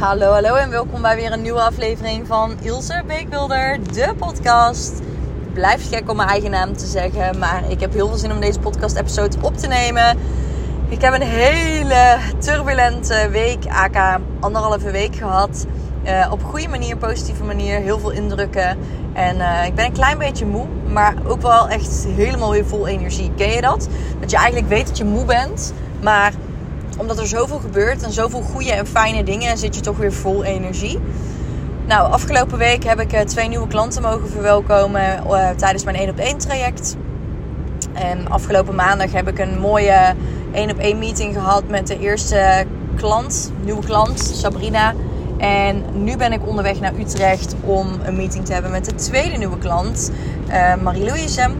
Hallo, hallo en welkom bij weer een nieuwe aflevering van Ilse Beekwilder, de podcast. Blijft gek om mijn eigen naam te zeggen, maar ik heb heel veel zin om deze podcast-episode op te nemen. Ik heb een hele turbulente week, aka anderhalve week gehad. Uh, op goede manier, positieve manier, heel veel indrukken. En uh, ik ben een klein beetje moe, maar ook wel echt helemaal weer vol energie. Ken je dat? Dat je eigenlijk weet dat je moe bent, maar omdat er zoveel gebeurt en zoveel goede en fijne dingen, zit je toch weer vol energie. Nou, afgelopen week heb ik uh, twee nieuwe klanten mogen verwelkomen tijdens mijn 1 op 1 traject. En afgelopen maandag heb ik een mooie 1 op 1 meeting gehad met de eerste klant, nieuwe klant, Sabrina. En nu ben ik onderweg naar Utrecht om een meeting te hebben met de tweede nieuwe klant, uh, Marie-Louise.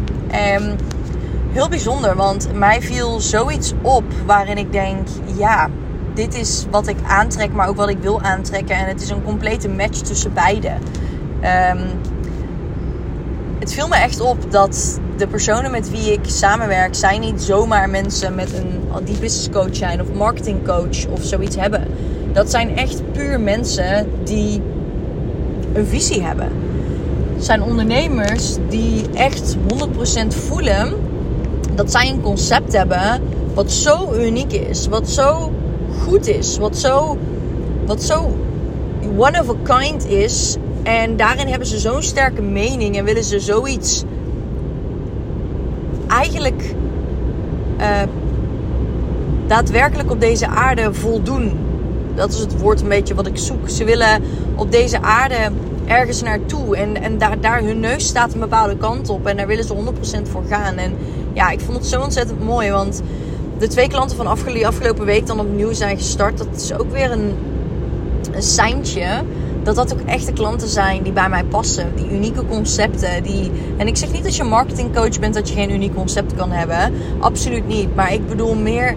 Heel bijzonder, want mij viel zoiets op waarin ik denk: ja, dit is wat ik aantrek, maar ook wat ik wil aantrekken. En het is een complete match tussen beide. Um, het viel me echt op dat de personen met wie ik samenwerk, zijn niet zomaar mensen met een die business coach zijn of marketing coach of zoiets hebben. Dat zijn echt puur mensen die een visie hebben. Het zijn ondernemers die echt 100% voelen dat zij een concept hebben wat zo uniek is, wat zo goed is, wat zo, wat zo one of a kind is. En daarin hebben ze zo'n sterke mening en willen ze zoiets eigenlijk uh, daadwerkelijk op deze aarde voldoen. Dat is het woord een beetje wat ik zoek. Ze willen op deze aarde ergens naartoe. En, en daar, daar hun neus staat een bepaalde kant op. En daar willen ze 100% voor gaan. En ja, ik vond het zo ontzettend mooi. Want de twee klanten van afgelopen week dan opnieuw zijn gestart. Dat is ook weer een, een seintje dat dat ook echte klanten zijn die bij mij passen. Die unieke concepten. Die... En ik zeg niet dat je marketingcoach bent dat je geen uniek concept kan hebben. Absoluut niet. Maar ik bedoel meer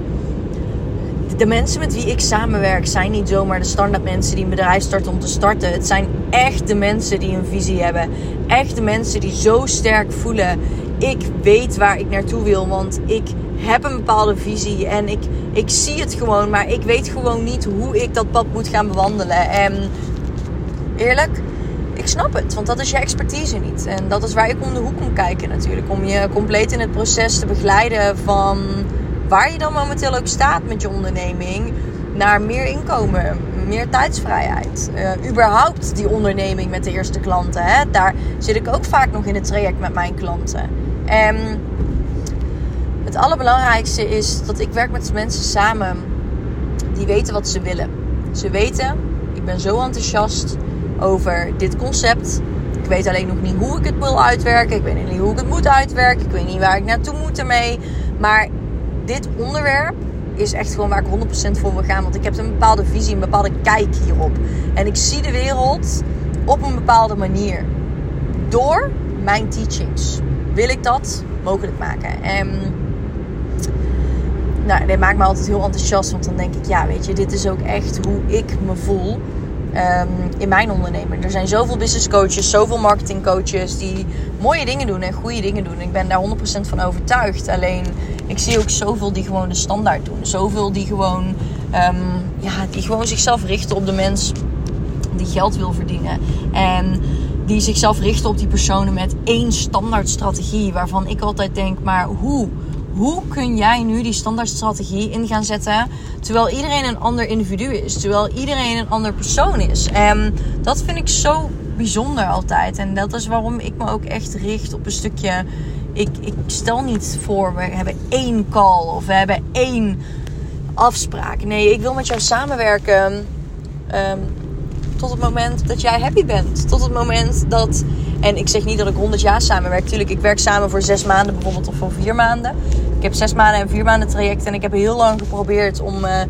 de mensen met wie ik samenwerk zijn niet zomaar de standaard mensen die een bedrijf starten om te starten. Het zijn echt de mensen die een visie hebben. Echt de mensen die zo sterk voelen. Ik weet waar ik naartoe wil, want ik heb een bepaalde visie en ik, ik zie het gewoon, maar ik weet gewoon niet hoe ik dat pad moet gaan bewandelen. En eerlijk, ik snap het, want dat is je expertise niet. En dat is waar ik om de hoek kom kijken natuurlijk. Om je compleet in het proces te begeleiden van waar je dan momenteel ook staat met je onderneming, naar meer inkomen, meer tijdsvrijheid. Uh, überhaupt die onderneming met de eerste klanten. Hè? Daar zit ik ook vaak nog in het traject met mijn klanten. En het allerbelangrijkste is dat ik werk met mensen samen die weten wat ze willen. Ze weten, ik ben zo enthousiast over dit concept. Ik weet alleen nog niet hoe ik het wil uitwerken. Ik weet niet hoe ik het moet uitwerken. Ik weet niet waar ik naartoe moet ermee. Maar dit onderwerp is echt gewoon waar ik 100% voor wil gaan. Want ik heb een bepaalde visie, een bepaalde kijk hierop. En ik zie de wereld op een bepaalde manier. Door mijn teachings wil ik dat mogelijk maken. En nou, maakt me altijd heel enthousiast. Want dan denk ik, ja, weet je, dit is ook echt hoe ik me voel. Um, in mijn onderneming. Er zijn zoveel business coaches, zoveel marketing coaches die mooie dingen doen en goede dingen doen. Ik ben daar 100% van overtuigd. Alleen ik zie ook zoveel die gewoon de standaard doen. Zoveel die gewoon, um, ja, die gewoon zichzelf richten op de mens die geld wil verdienen. En die zichzelf richten op die personen met één standaard strategie. Waarvan ik altijd denk, maar hoe? Hoe kun jij nu die standaardstrategie in gaan zetten terwijl iedereen een ander individu is, terwijl iedereen een ander persoon is? En dat vind ik zo bijzonder altijd. En dat is waarom ik me ook echt richt op een stukje. Ik, ik stel niet voor, we hebben één call of we hebben één afspraak. Nee, ik wil met jou samenwerken. Um, tot het moment dat jij happy bent. Tot het moment dat. En ik zeg niet dat ik 100 jaar samenwerk. Tuurlijk, ik werk samen voor zes maanden bijvoorbeeld of voor vier maanden. Ik heb zes maanden en vier maanden traject. En ik heb heel lang geprobeerd om uh,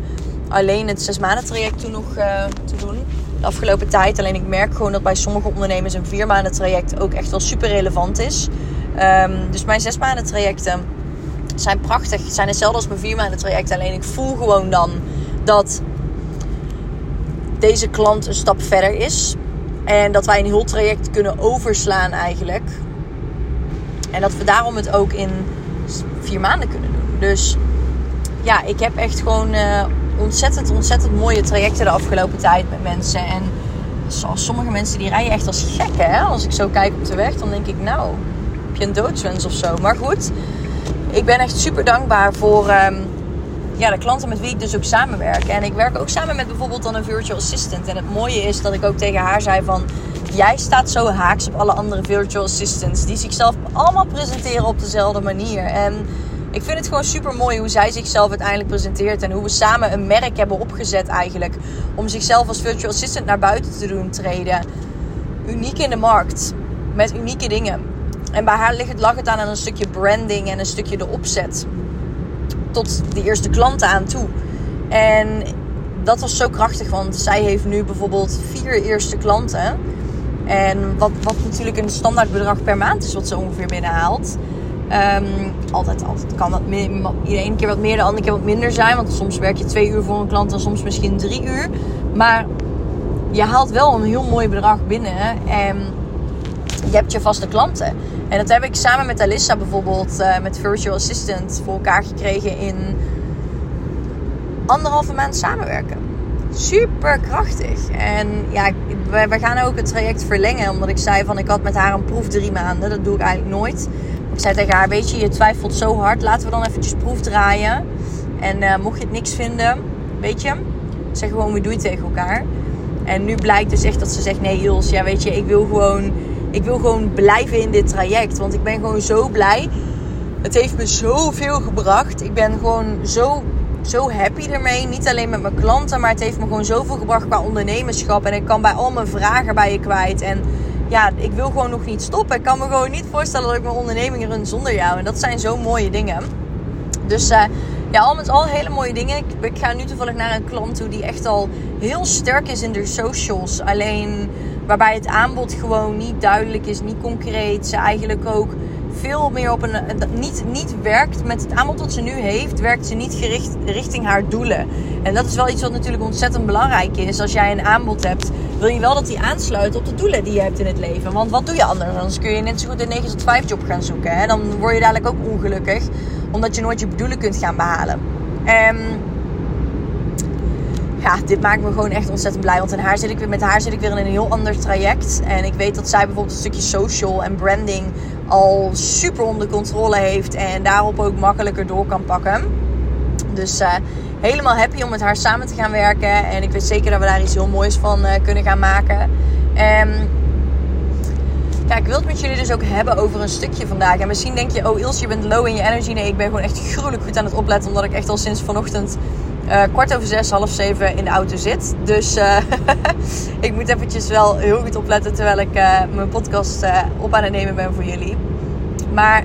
alleen het zes maanden traject toen nog uh, te doen. De afgelopen tijd. Alleen ik merk gewoon dat bij sommige ondernemers een vier maanden traject ook echt wel super relevant is. Um, dus mijn zes maanden trajecten zijn prachtig. Zijn hetzelfde als mijn vier maanden traject. Alleen ik voel gewoon dan dat deze klant een stap verder is. En dat wij een heel traject kunnen overslaan eigenlijk. En dat we daarom het ook in vier maanden kunnen doen. Dus ja, ik heb echt gewoon uh, ontzettend, ontzettend mooie trajecten de afgelopen tijd met mensen. En zoals sommige mensen die rijden echt als gekken. Hè? Als ik zo kijk op de weg, dan denk ik, nou, heb je een doodswens of zo. Maar goed, ik ben echt super dankbaar voor ehm, ja, de klanten met wie ik dus ook samenwerk. En ik werk ook samen met bijvoorbeeld dan een virtual assistant. En het mooie is dat ik ook tegen haar zei van... Jij staat zo haaks op alle andere virtual assistants. Die zichzelf allemaal presenteren op dezelfde manier. En ik vind het gewoon super mooi hoe zij zichzelf uiteindelijk presenteert. En hoe we samen een merk hebben opgezet eigenlijk. Om zichzelf als virtual assistant naar buiten te doen treden. Uniek in de markt. Met unieke dingen. En bij haar lag het aan een stukje branding en een stukje de opzet. Tot de eerste klanten aan toe. En dat was zo krachtig, want zij heeft nu bijvoorbeeld vier eerste klanten. En wat, wat natuurlijk een standaard bedrag per maand is, wat ze ongeveer binnenhaalt. Um, altijd, altijd kan dat de ene keer wat meer, de andere keer wat minder zijn. Want soms werk je twee uur voor een klant en soms misschien drie uur. Maar je haalt wel een heel mooi bedrag binnen. En je hebt je vaste klanten. En dat heb ik samen met Alissa bijvoorbeeld, uh, met Virtual Assistant, voor elkaar gekregen in anderhalve maand samenwerken. Super krachtig. En ja, we, gaan ook het traject verlengen. Omdat ik zei van ik had met haar een proef drie maanden. Dat doe ik eigenlijk nooit. Ik zei tegen haar, weet je, je twijfelt zo hard. Laten we dan eventjes proef draaien. En uh, mocht je het niks vinden, weet je, zeg gewoon, we doen het tegen elkaar. En nu blijkt dus echt dat ze zegt, nee Ils, ja weet je, ik wil gewoon, ik wil gewoon blijven in dit traject. Want ik ben gewoon zo blij. Het heeft me zoveel gebracht. Ik ben gewoon zo, zo happy ermee. Niet alleen met mijn klanten, maar het heeft me gewoon zoveel gebracht qua ondernemerschap. En ik kan bij al mijn vragen bij je kwijt. En ja, ik wil gewoon nog niet stoppen. Ik kan me gewoon niet voorstellen dat ik mijn onderneming run zonder jou. En dat zijn zo mooie dingen. Dus uh, ja, al met al hele mooie dingen. Ik, ga nu toevallig naar een klant toe die echt al heel sterk is in de socials. Alleen waarbij het aanbod gewoon niet duidelijk is, niet concreet. Ze eigenlijk ook veel meer op een. Niet, niet werkt met het aanbod dat ze nu heeft, werkt ze niet gericht richting haar doelen. En dat is wel iets wat natuurlijk ontzettend belangrijk is. Als jij een aanbod hebt, wil je wel dat die aansluit op de doelen die je hebt in het leven. Want wat doe je anders? Anders kun je net zo goed een 9 tot 5 job gaan zoeken. Hè? Dan word je dadelijk ook ongelukkig, omdat je nooit je doelen kunt gaan behalen. Um, ja, dit maakt me gewoon echt ontzettend blij. Want in haar zit ik weer, met haar zit ik weer in een heel ander traject. En ik weet dat zij bijvoorbeeld een stukje social en branding al super onder controle heeft. En daarop ook makkelijker door kan pakken. Dus uh, helemaal happy om met haar samen te gaan werken. En ik weet zeker dat we daar iets heel moois van uh, kunnen gaan maken. Um, ik wil het met jullie dus ook hebben over een stukje vandaag. En misschien denk je, oh Ilse, je bent low in je energy. Nee, ik ben gewoon echt gruwelijk goed aan het opletten. Omdat ik echt al sinds vanochtend uh, kwart over zes, half zeven in de auto zit. Dus uh, ik moet eventjes wel heel goed opletten terwijl ik uh, mijn podcast op aan het nemen ben voor jullie. Maar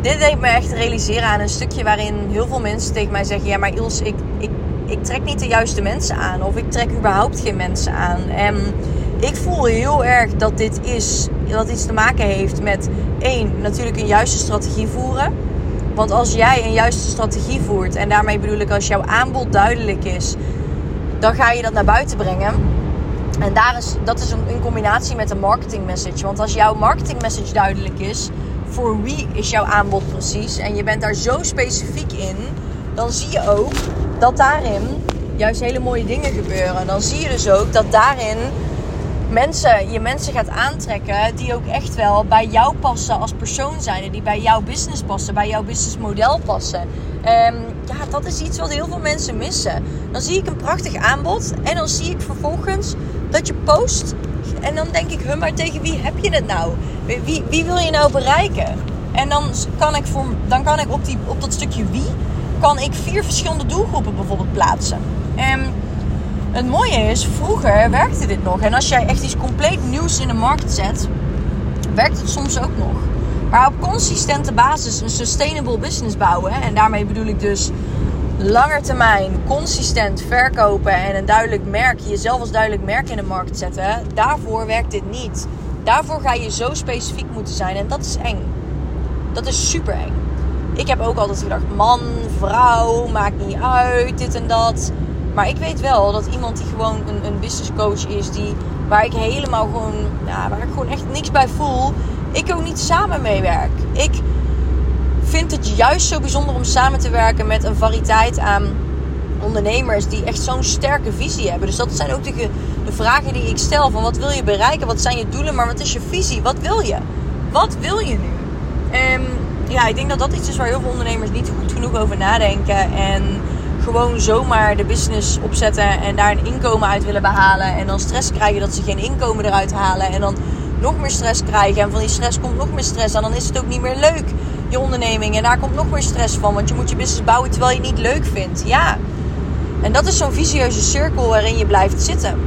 dit deed me echt realiseren aan een stukje waarin heel veel mensen tegen mij zeggen: Ja, maar Ils, ik, ik, ik trek niet de juiste mensen aan. Of ik trek überhaupt geen mensen aan. En ik voel heel erg dat dit is, dat iets te maken heeft met één, natuurlijk een juiste strategie voeren. Want als jij een juiste strategie voert, en daarmee bedoel ik als jouw aanbod duidelijk is, dan ga je dat naar buiten brengen. En daar is, dat is een, in combinatie met een marketing message. Want als jouw marketing message duidelijk is, voor wie is jouw aanbod precies, en je bent daar zo specifiek in, dan zie je ook dat daarin juist hele mooie dingen gebeuren. Dan zie je dus ook dat daarin mensen, je mensen gaat aantrekken die ook echt wel bij jou passen als persoon zijn. Die bij jouw business passen, bij jouw businessmodel passen. Um, ja, dat is iets wat heel veel mensen missen. Dan zie ik een prachtig aanbod en dan zie ik vervolgens dat je post. En dan denk ik, huh, maar tegen wie heb je het nou? Wie, wie wil je nou bereiken? En dan kan ik, voor, dan kan ik op, die, op dat stukje wie, kan ik vier verschillende doelgroepen bijvoorbeeld plaatsen. Um, het mooie is, vroeger werkte dit nog. En als jij echt iets compleet nieuws in de markt zet, werkt het soms ook nog. Maar op consistente basis een sustainable business bouwen. En daarmee bedoel ik dus langer termijn consistent verkopen en een duidelijk merk, jezelf als duidelijk merk in de markt zetten. Daarvoor werkt dit niet. Daarvoor ga je zo specifiek moeten zijn en dat is eng. Dat is super eng. Ik heb ook altijd gedacht, man, vrouw, maakt niet uit, dit en dat. Maar ik weet wel dat iemand die gewoon een, een business coach is, die, waar ik helemaal gewoon, ja, waar ik gewoon echt niks bij voel, ik ook niet samen mee werk. Ik vind het juist zo bijzonder om samen te werken met een variëteit aan ondernemers die echt zo'n sterke visie hebben. Dus dat zijn ook de, de vragen die ik stel. Van wat wil je bereiken? Wat zijn je doelen? Maar wat is je visie? Wat wil je? Wat wil je nu? En ja, ik denk dat dat iets is waar heel veel ondernemers niet goed genoeg over nadenken. En gewoon zomaar de business opzetten en daar een inkomen uit willen behalen. En dan stress krijgen dat ze geen inkomen eruit halen. En dan nog meer stress krijgen. En van die stress komt nog meer stress. En dan is het ook niet meer leuk, je onderneming. En daar komt nog meer stress van. Want je moet je business bouwen terwijl je het niet leuk vindt. Ja. En dat is zo'n vicieuze cirkel waarin je blijft zitten.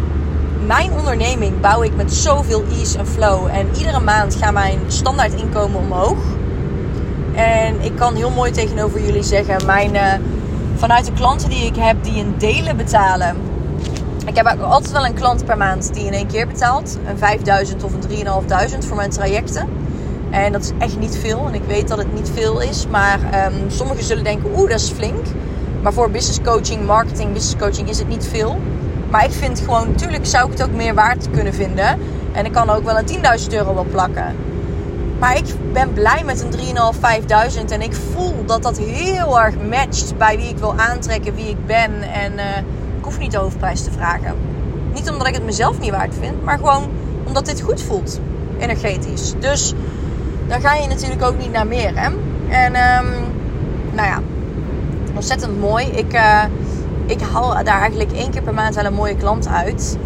Mijn onderneming bouw ik met zoveel ease en flow. En iedere maand gaat mijn standaard inkomen omhoog. En ik kan heel mooi tegenover jullie zeggen, mijn, uh, vanuit de klanten die ik heb die in delen betalen. Ik heb altijd wel een klant per maand die in één keer betaalt. Een 5000 of een 3500 voor mijn trajecten. En dat is echt niet veel. En ik weet dat het niet veel is. Maar um, sommigen zullen denken, oeh, dat is flink. Maar voor business coaching, marketing, business coaching is het niet veel. Maar ik vind gewoon, natuurlijk zou ik het ook meer waard kunnen vinden. En ik kan ook wel een 10.000 euro wel plakken. Maar ik ben blij met een 3.500, 5000 en ik voel dat dat heel erg matcht bij wie ik wil aantrekken, wie ik ben. En uh, ik hoef niet de hoofdprijs te vragen. Niet omdat ik het mezelf niet waard vind, maar gewoon omdat dit goed voelt, energetisch. Dus dan ga je natuurlijk ook niet naar meer. Hè? En um, nou ja, ontzettend mooi. Ik, uh, ik haal daar eigenlijk één keer per maand wel een mooie klant uit.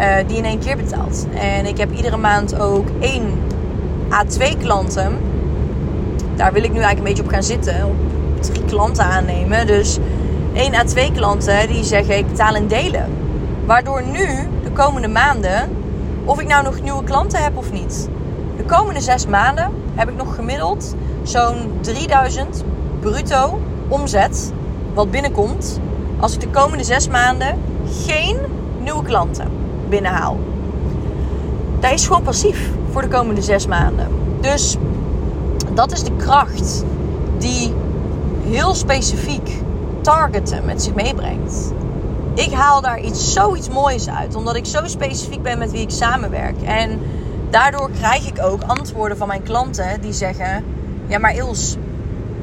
Uh, die in één keer betaalt. En ik heb iedere maand ook één A2 klanten. Daar wil ik nu eigenlijk een beetje op gaan zitten. Op drie klanten aannemen. Dus één A2 klanten die zeggen ik betaal in delen. Waardoor nu de komende maanden, of ik nou nog nieuwe klanten heb of niet. De komende zes maanden heb ik nog gemiddeld zo'n 3000 bruto omzet wat binnenkomt als ik de komende zes maanden geen nieuwe klanten binnenhaal. Dat is gewoon passief voor de komende zes maanden. Dus dat is de kracht die heel specifiek targeten met zich meebrengt. Ik haal daar iets, zoiets moois uit, omdat ik zo specifiek ben met wie ik samenwerk. En daardoor krijg ik ook antwoorden van mijn klanten die zeggen: Ja, maar Ils,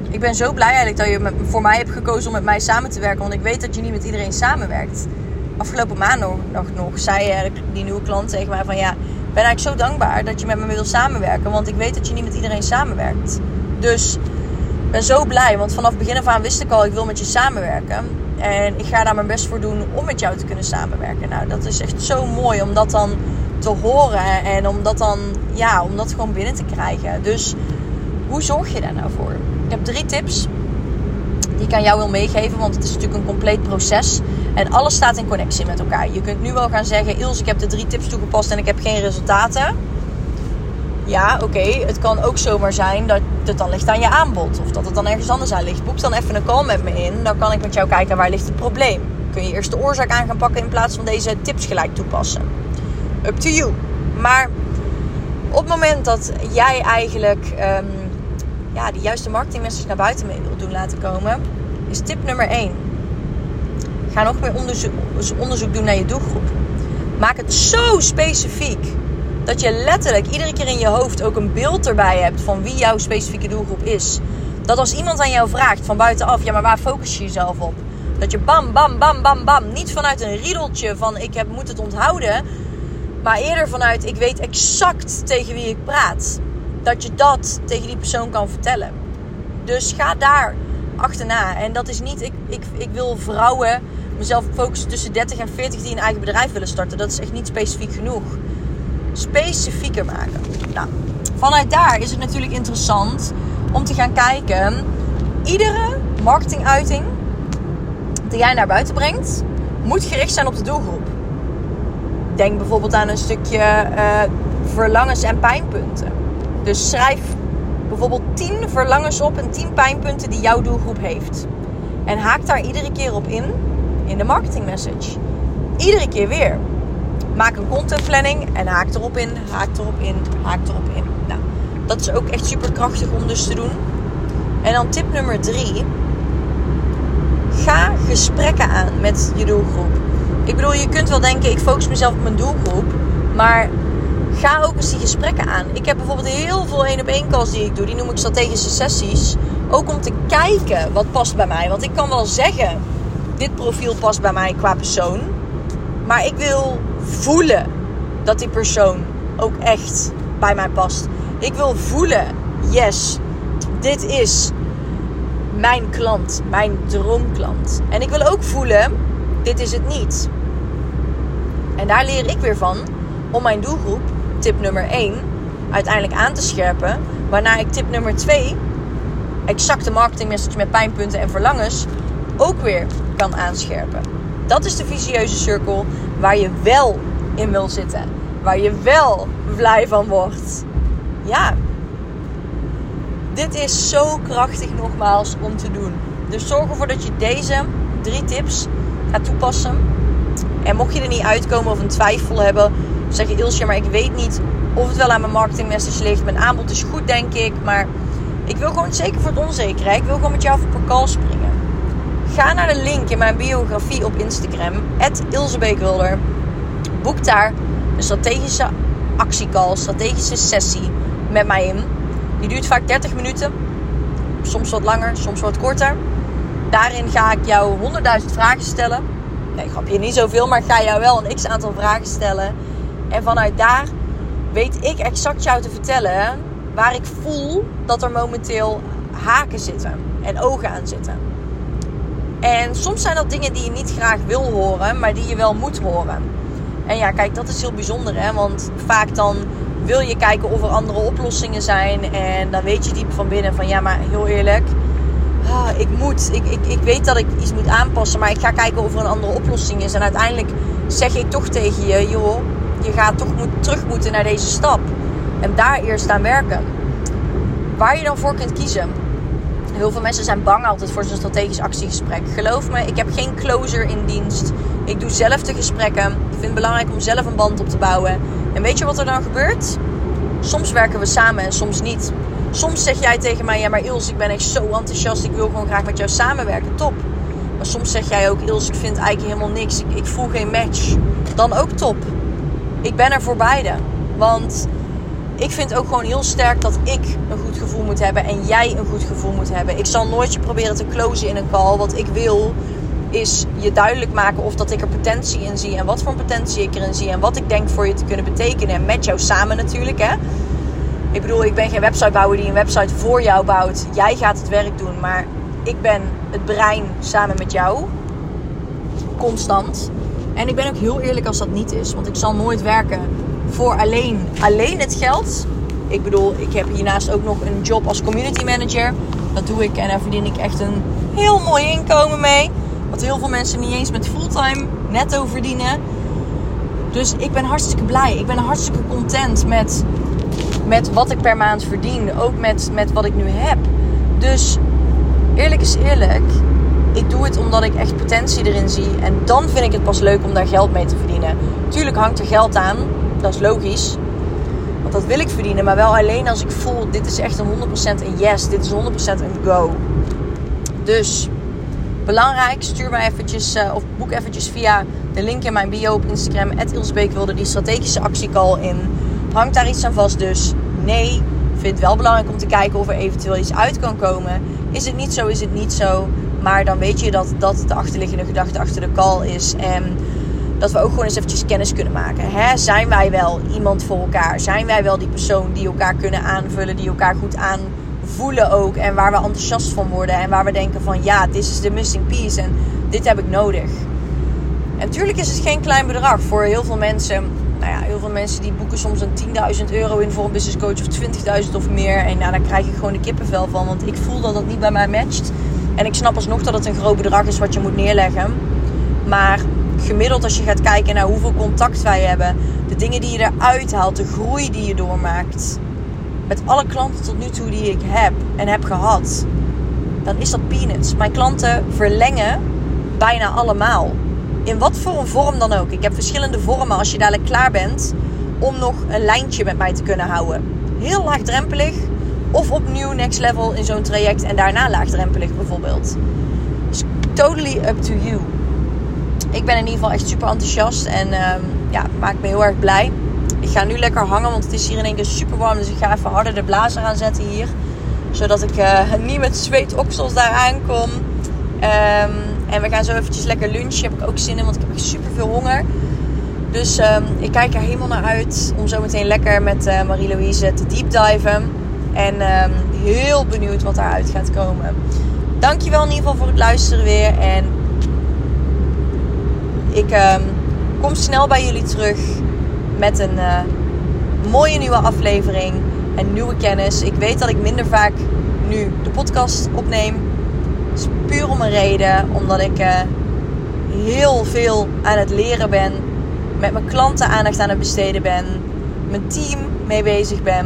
ik ben zo blij eigenlijk dat je voor mij hebt gekozen om met mij samen te werken, want ik weet dat je niet met iedereen samenwerkt. Afgelopen maand nog, nog, zei die nieuwe klant tegen mij: van ja ben eigenlijk zo dankbaar dat je met me wil samenwerken. Want ik weet dat je niet met iedereen samenwerkt. Dus ik ben zo blij. Want vanaf begin af aan wist ik al, ik wil met je samenwerken. En ik ga daar mijn best voor doen om met jou te kunnen samenwerken. Nou, dat is echt zo mooi om dat dan te horen. En om dat dan, ja, om dat gewoon binnen te krijgen. Dus hoe zorg je daar nou voor? Ik heb drie tips die ik aan jou wil meegeven. Want het is natuurlijk een compleet proces. En alles staat in connectie met elkaar. Je kunt nu wel gaan zeggen: Ils, ik heb de drie tips toegepast en ik heb geen resultaten. Ja, oké. Het kan ook zomaar zijn dat het dan ligt aan je aanbod. Of dat het dan ergens anders aan ligt. Boek dan even een call met me in. Dan kan ik met jou kijken waar ligt het probleem. Kun je eerst de oorzaak aan gaan pakken in plaats van deze tips gelijk toepassen. Up to you. Maar op het moment dat jij eigenlijk um, ja, de juiste marketingmessage naar buiten mee wil doen laten komen, is tip nummer 1 Ga nog meer onderzoek, onderzoek doen naar je doelgroep. Maak het zo specifiek dat je letterlijk iedere keer in je hoofd ook een beeld erbij hebt van wie jouw specifieke doelgroep is. Dat als iemand aan jou vraagt van buitenaf, ja maar waar focus je jezelf op? Dat je bam, bam, bam, bam, bam. Niet vanuit een riedeltje van ik heb, moet het onthouden. Maar eerder vanuit ik weet exact tegen wie ik praat. Dat je dat tegen die persoon kan vertellen. Dus ga daar achterna. En dat is niet, ik, ik, ik wil vrouwen mezelf focussen tussen 30 en 40 die een eigen bedrijf willen starten. Dat is echt niet specifiek genoeg. Specifieker maken. Nou, vanuit daar is het natuurlijk interessant om te gaan kijken. Iedere marketinguiting die jij naar buiten brengt, moet gericht zijn op de doelgroep. Denk bijvoorbeeld aan een stukje uh, verlangens en pijnpunten. Dus schrijf bijvoorbeeld 10 verlangens op en 10 pijnpunten die jouw doelgroep heeft. En haak daar iedere keer op in in de marketing message. Iedere keer weer. Maak een contentplanning en haak erop in, haak erop in, haak erop in. Nou, dat is ook echt super krachtig om dus te doen. En dan tip nummer drie. Ga gesprekken aan met je doelgroep. Ik bedoel, je kunt wel denken, ik focus mezelf op mijn doelgroep. Maar ga ook eens die gesprekken aan. Ik heb bijvoorbeeld heel veel één op één calls die ik doe. Die noem ik strategische sessies. Ook om te kijken wat past bij mij. Want ik kan wel zeggen dit profiel past bij mij qua persoon. Maar ik wil voelen dat die persoon ook echt bij mij past. Ik wil voelen, yes, dit is mijn klant, mijn droomklant. En ik wil ook voelen, dit is het niet. En daar leer ik weer van om mijn doelgroep, tip nummer 1, uiteindelijk aan te scherpen. Waarna ik tip nummer 2, exacte marketingmessage met pijnpunten en verlangens, ook weer kan aanscherpen. Dat is de visieuze cirkel waar je wel in wil zitten. Waar je wel blij van wordt. Ja. Dit is zo krachtig nogmaals om te doen. Dus zorg ervoor dat je deze drie tips gaat toepassen. En mocht je er niet uitkomen of een twijfel hebben, zeg je Ilsje, maar ik weet niet of het wel aan mijn marketingmessage ligt. Mijn aanbod is goed, denk ik. Maar ik wil gewoon zeker voor het onzekere. Ik wil gewoon met jou op een call. Ga naar de link in mijn biografie op Instagram. Ilsebeekwilder. Boek daar een strategische actiecall, strategische sessie met mij in. Die duurt vaak 30 minuten. Soms wat langer, soms wat korter. Daarin ga ik jou 100.000 vragen stellen. Nee, grapje, niet zoveel, maar ik ga jou wel een x aantal vragen stellen. En vanuit daar weet ik exact jou te vertellen waar ik voel dat er momenteel haken zitten en ogen aan zitten. En soms zijn dat dingen die je niet graag wil horen, maar die je wel moet horen. En ja, kijk, dat is heel bijzonder, hè? Want vaak dan wil je kijken of er andere oplossingen zijn. En dan weet je diep van binnen van ja, maar heel eerlijk. Ah, ik moet, ik, ik, ik weet dat ik iets moet aanpassen, maar ik ga kijken of er een andere oplossing is. En uiteindelijk zeg ik toch tegen je, joh, je gaat toch moet, terug moeten naar deze stap. En daar eerst aan werken. Waar je dan voor kunt kiezen. Heel veel mensen zijn bang altijd voor zo'n strategisch actiegesprek. Geloof me, ik heb geen closer in dienst. Ik doe zelf de gesprekken. Ik vind het belangrijk om zelf een band op te bouwen. En weet je wat er dan gebeurt? Soms werken we samen en soms niet. Soms zeg jij tegen mij: Ja, maar Ils, ik ben echt zo enthousiast. Ik wil gewoon graag met jou samenwerken. Top. Maar soms zeg jij ook: Ils, ik vind eigenlijk helemaal niks. Ik, ik voel geen match. Dan ook top. Ik ben er voor beide. Want ik vind ook gewoon heel sterk dat ik een goed gevoel moet hebben en jij een goed gevoel moet hebben. Ik zal nooit je proberen te closen in een call. Wat ik wil is je duidelijk maken of dat ik er potentie in zie en wat voor potentie ik erin zie en wat ik denk voor je te kunnen betekenen. En met jou samen natuurlijk. Hè. Ik bedoel, ik ben geen websitebouwer die een website voor jou bouwt. Jij gaat het werk doen, maar ik ben het brein samen met jou. Constant. En ik ben ook heel eerlijk als dat niet is, want ik zal nooit werken voor alleen, alleen het geld. Ik bedoel, ik heb hiernaast ook nog een job als community manager. Dat doe ik en daar verdien ik echt een heel mooi inkomen mee. Wat heel veel mensen niet eens met fulltime netto verdienen. Dus ik ben hartstikke blij. Ik ben hartstikke content met, met wat ik per maand verdien. Ook met, met wat ik nu heb. Dus eerlijk is eerlijk. Ik doe het omdat ik echt potentie erin zie. En dan vind ik het pas leuk om daar geld mee te verdienen. Tuurlijk hangt er geld aan dat is logisch. Want dat wil ik verdienen, maar wel alleen als ik voel: dit is echt een 100% een yes, dit is 100% een go. Dus belangrijk, stuur me eventjes uh, of boek eventjes via de link in mijn bio op Instagram, wilde die strategische actiecall in. Hangt daar iets aan vast? Dus nee. Vind het wel belangrijk om te kijken of er eventueel iets uit kan komen. Is het niet zo, is het niet zo. Maar dan weet je dat dat de achterliggende gedachte achter de call is. En dat we ook gewoon eens eventjes kennis kunnen maken. Hè? Zijn wij wel iemand voor elkaar? Zijn wij wel die persoon die elkaar kunnen aanvullen, die elkaar goed aanvoelen ook en waar we enthousiast van worden en waar we denken van ja, dit is de missing piece en dit heb ik nodig. En natuurlijk is het geen klein bedrag voor heel veel mensen. Nou ja, heel veel mensen die boeken soms een 10.000 euro in voor een business coach of 20.000 of meer. En nou, daar krijg ik gewoon de kippenvel van, want ik voel dat dat niet bij mij matcht. En ik snap alsnog dat het een groot bedrag is wat je moet neerleggen. Maar gemiddeld als je gaat kijken naar hoeveel contact wij hebben, de dingen die je eruit haalt, de groei die je doormaakt, met alle klanten tot nu toe die ik heb en heb gehad, dan is dat peanuts. Mijn klanten verlengen bijna allemaal. In wat voor een vorm dan ook. Ik heb verschillende vormen als je dadelijk klaar bent om nog een lijntje met mij te kunnen houden. Heel laagdrempelig of opnieuw next level in zo'n traject en daarna laagdrempelig bijvoorbeeld. Dus totally up to you ik ben in ieder geval echt super enthousiast en um, ja, maakt me heel erg blij. Ik ga nu lekker hangen, want het is hier in één keer super warm. Dus ik ga even harder de blazer aanzetten hier. Zodat ik uh, niet met zweetoksels daar aankom. Um, En we gaan zo eventjes lekker lunchen. Heb ik ook zin in, want ik heb echt super veel honger. Dus ehm, ik kijk er helemaal naar uit om zo meteen lekker met uh, Marie-Louise te deepdiven. En ehm, heel benieuwd wat daaruit gaat komen. Dankjewel in ieder geval voor het luisteren weer. En ik ehm, kom snel bij jullie terug met een uh, mooie nieuwe aflevering en nieuwe kennis. Ik weet dat ik minder vaak nu de podcast opneem. Dat is puur om een reden. Omdat ik uh, heel veel aan het leren ben. Met mijn klanten aandacht aan het besteden ben. Mijn team mee bezig ben.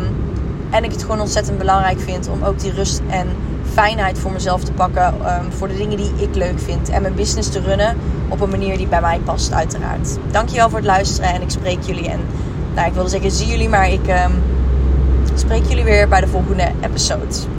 En ik het gewoon ontzettend belangrijk vind om ook die rust en fijnheid voor mezelf te pakken. Um, voor de dingen die ik leuk vind. En mijn business te runnen op een manier die bij mij past, uiteraard. Dankjewel voor het luisteren en ik spreek jullie. En nou, ik wilde zeggen zie jullie, maar ik um, spreek jullie weer bij de volgende episode.